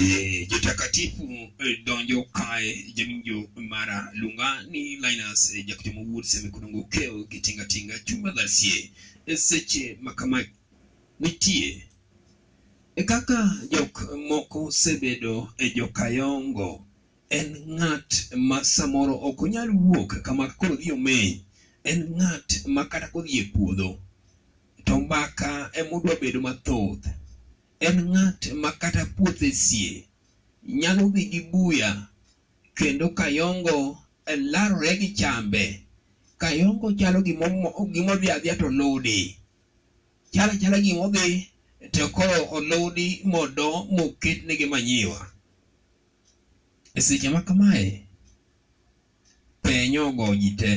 Eh, jotakatifu eh, donjo kae jaminjo mara lunga ni linus eh, jakuchomo wuod semekudongo kew gi tingatinga chuma garsie eh, seche makama nitie e kaka jok moko osebedo e jokayongo en ng'at ma samoro ok onyal wuok kama koro odhi omeny en ng'at ma kata kodhi e puodho To mbaka ema udwa bedo mathoth. En ng'at ma kata puothe sie nyalo dhi gi buya kendo Kayongo larore gi chambe. Kayongo chalo gima omo gima odhi adhiya to oludi. Chalo achala gima odhi to koro oludi modo moketne gi manyiwa. E seche ma kamae, penyo ogo ji te.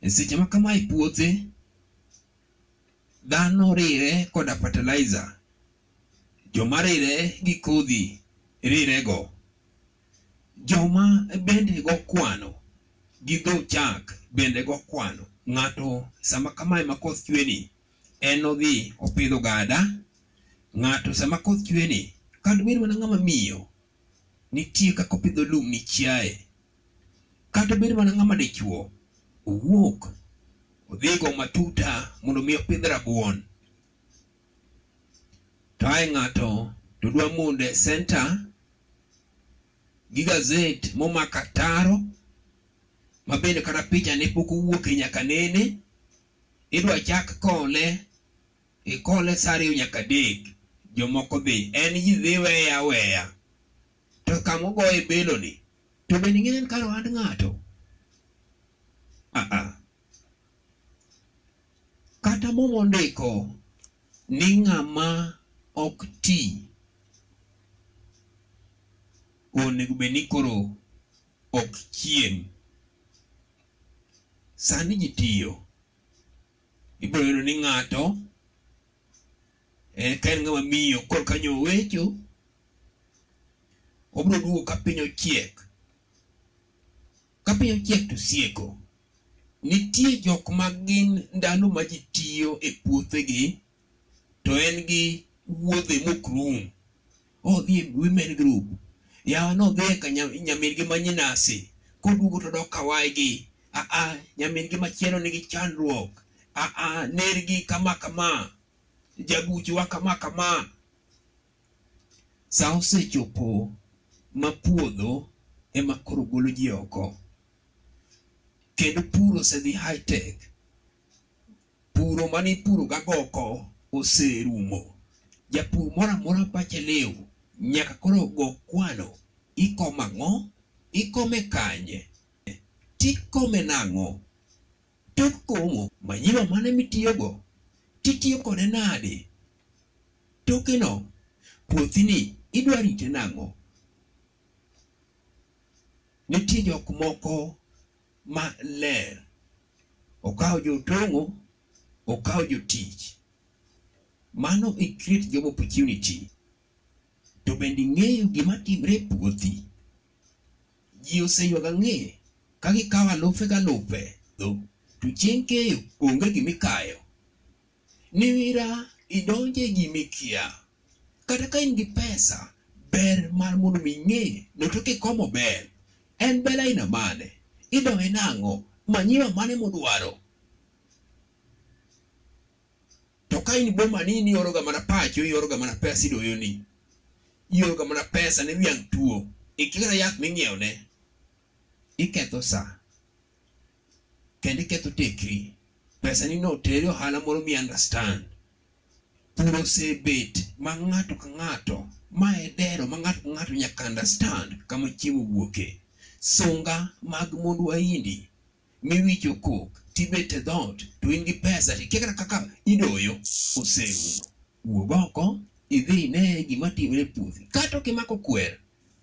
E seche ma kama e puothe, dhano rire koda fertilizer. Joma rire gi kodhi rire go. Joma bende go kwano gi dho chak bende go kwano. Ng'ato sama kamae ma koth chwe ni en odhi opidho gada. Ng'ato sama koth chwe ni, kata obed mana ng'ama miyo, Nitie kaka opidho lum ni chiaye. Kata obedo mana ng'ama dichuo, owuok odhi go matuta mondo mi opidh rabuon. To ae ng'ato to dwa monde e center gi gazet momako ataro ma bende kata pichane pok owuoke nyaka nene, idwa chak kole Ikole sa ariyo nyaka adek, jomoko dhi. En ji dhi weye aweya. To kama ogoye beloni, to bende ing'eyo en kar ohand ng'ato? Aa. Kata muma ondiko ni ng'ama ok ti onego bed ni koro ok chiem. Sani ji tiyo. Ibiro yudo ni ng'ato eh, ka en ng'ama miyo koro kanyo owecho, obiro duogo ka piny ochiek. Ka piny ochiek to sieko. Nitie jok ma gin ndalo ma ji tiyo e puothegi to en gi wuodhe mok rum. Odhi e women group. Yawa nodhi e ka nya- nyamingi ma nyinasi. Koduogo to dok kawaygi. Ah ah, nyamingi machielo nigi chandruok. Ah ah, nergi kama kama. Jabuchiwa kama kama. Sa osechopo ma puodho ema koro golo ji oko. Kendo pur osedhi high tech. Puro mane ipuro ga goko oserumo. Japur moro amora pache liw nyaka koro go kwano ikoma ng'o, ikome kanye, tikome nang'o, tok komo manyiwa mane mitiyogo titiyo kode nade, tokeno puothini idwa rite nang'o. Nitie jok moko maler. Okawo jotong'o, okawo jotich. Mano e create job opportunity. To bende ing'eyo gima timre e puothi? Ji oseywaga ng'e ka gikawo alufe galufe to chieng' keyo onge gima ikayo. Nyawira, idonjo e gima ikia. Kata ka in gi pesa, ber mar mondo mi ing'e ni to kikomo bel, en bel aina mane, idoye nang'o, manyiwa mane modwaro. To ka in boma ni in ioroga mana pacho, ioroga mana pesa idoyoni. Ioroga mana pesa ne dhiang' tuo. Ikia kata yath ming'iewone. Iketho sa. kendo iketho tekri pesa ni no tere ohala moro mi understand pur osebet ma ng'ato ka ng'ato ma e dero ma ng'ato ka ng'ato nyaka understand kama chiemo wuoke sunga mag mond waindi miwicho kok tibet e dhoot to in gi pesa tikia kata kaka idoyo oserumo wuog oko idhi ine gima timre e puothi kata ok imako kwer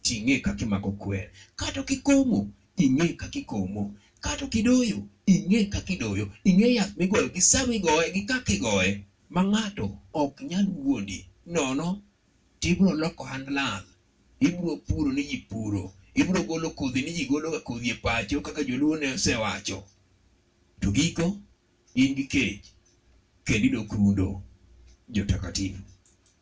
ting'e kaka imako kwer. Kato kikomo, ing'e kaka ikomo. Kato kidoyo, ing'e kaka idoyo. Ing'e yath migoyo gi sa migoye gi kaka igoye. Ma ng'ato ok nyal wuondi, nono to ibiro loko hand lull. Ibiro puro ni ji puro. Ibiro golo kodhi ni ji gologa kodhi e pacho kaka joluo ne osewacho. To giko in gi kech kendo idok rundo. Jotakatifu.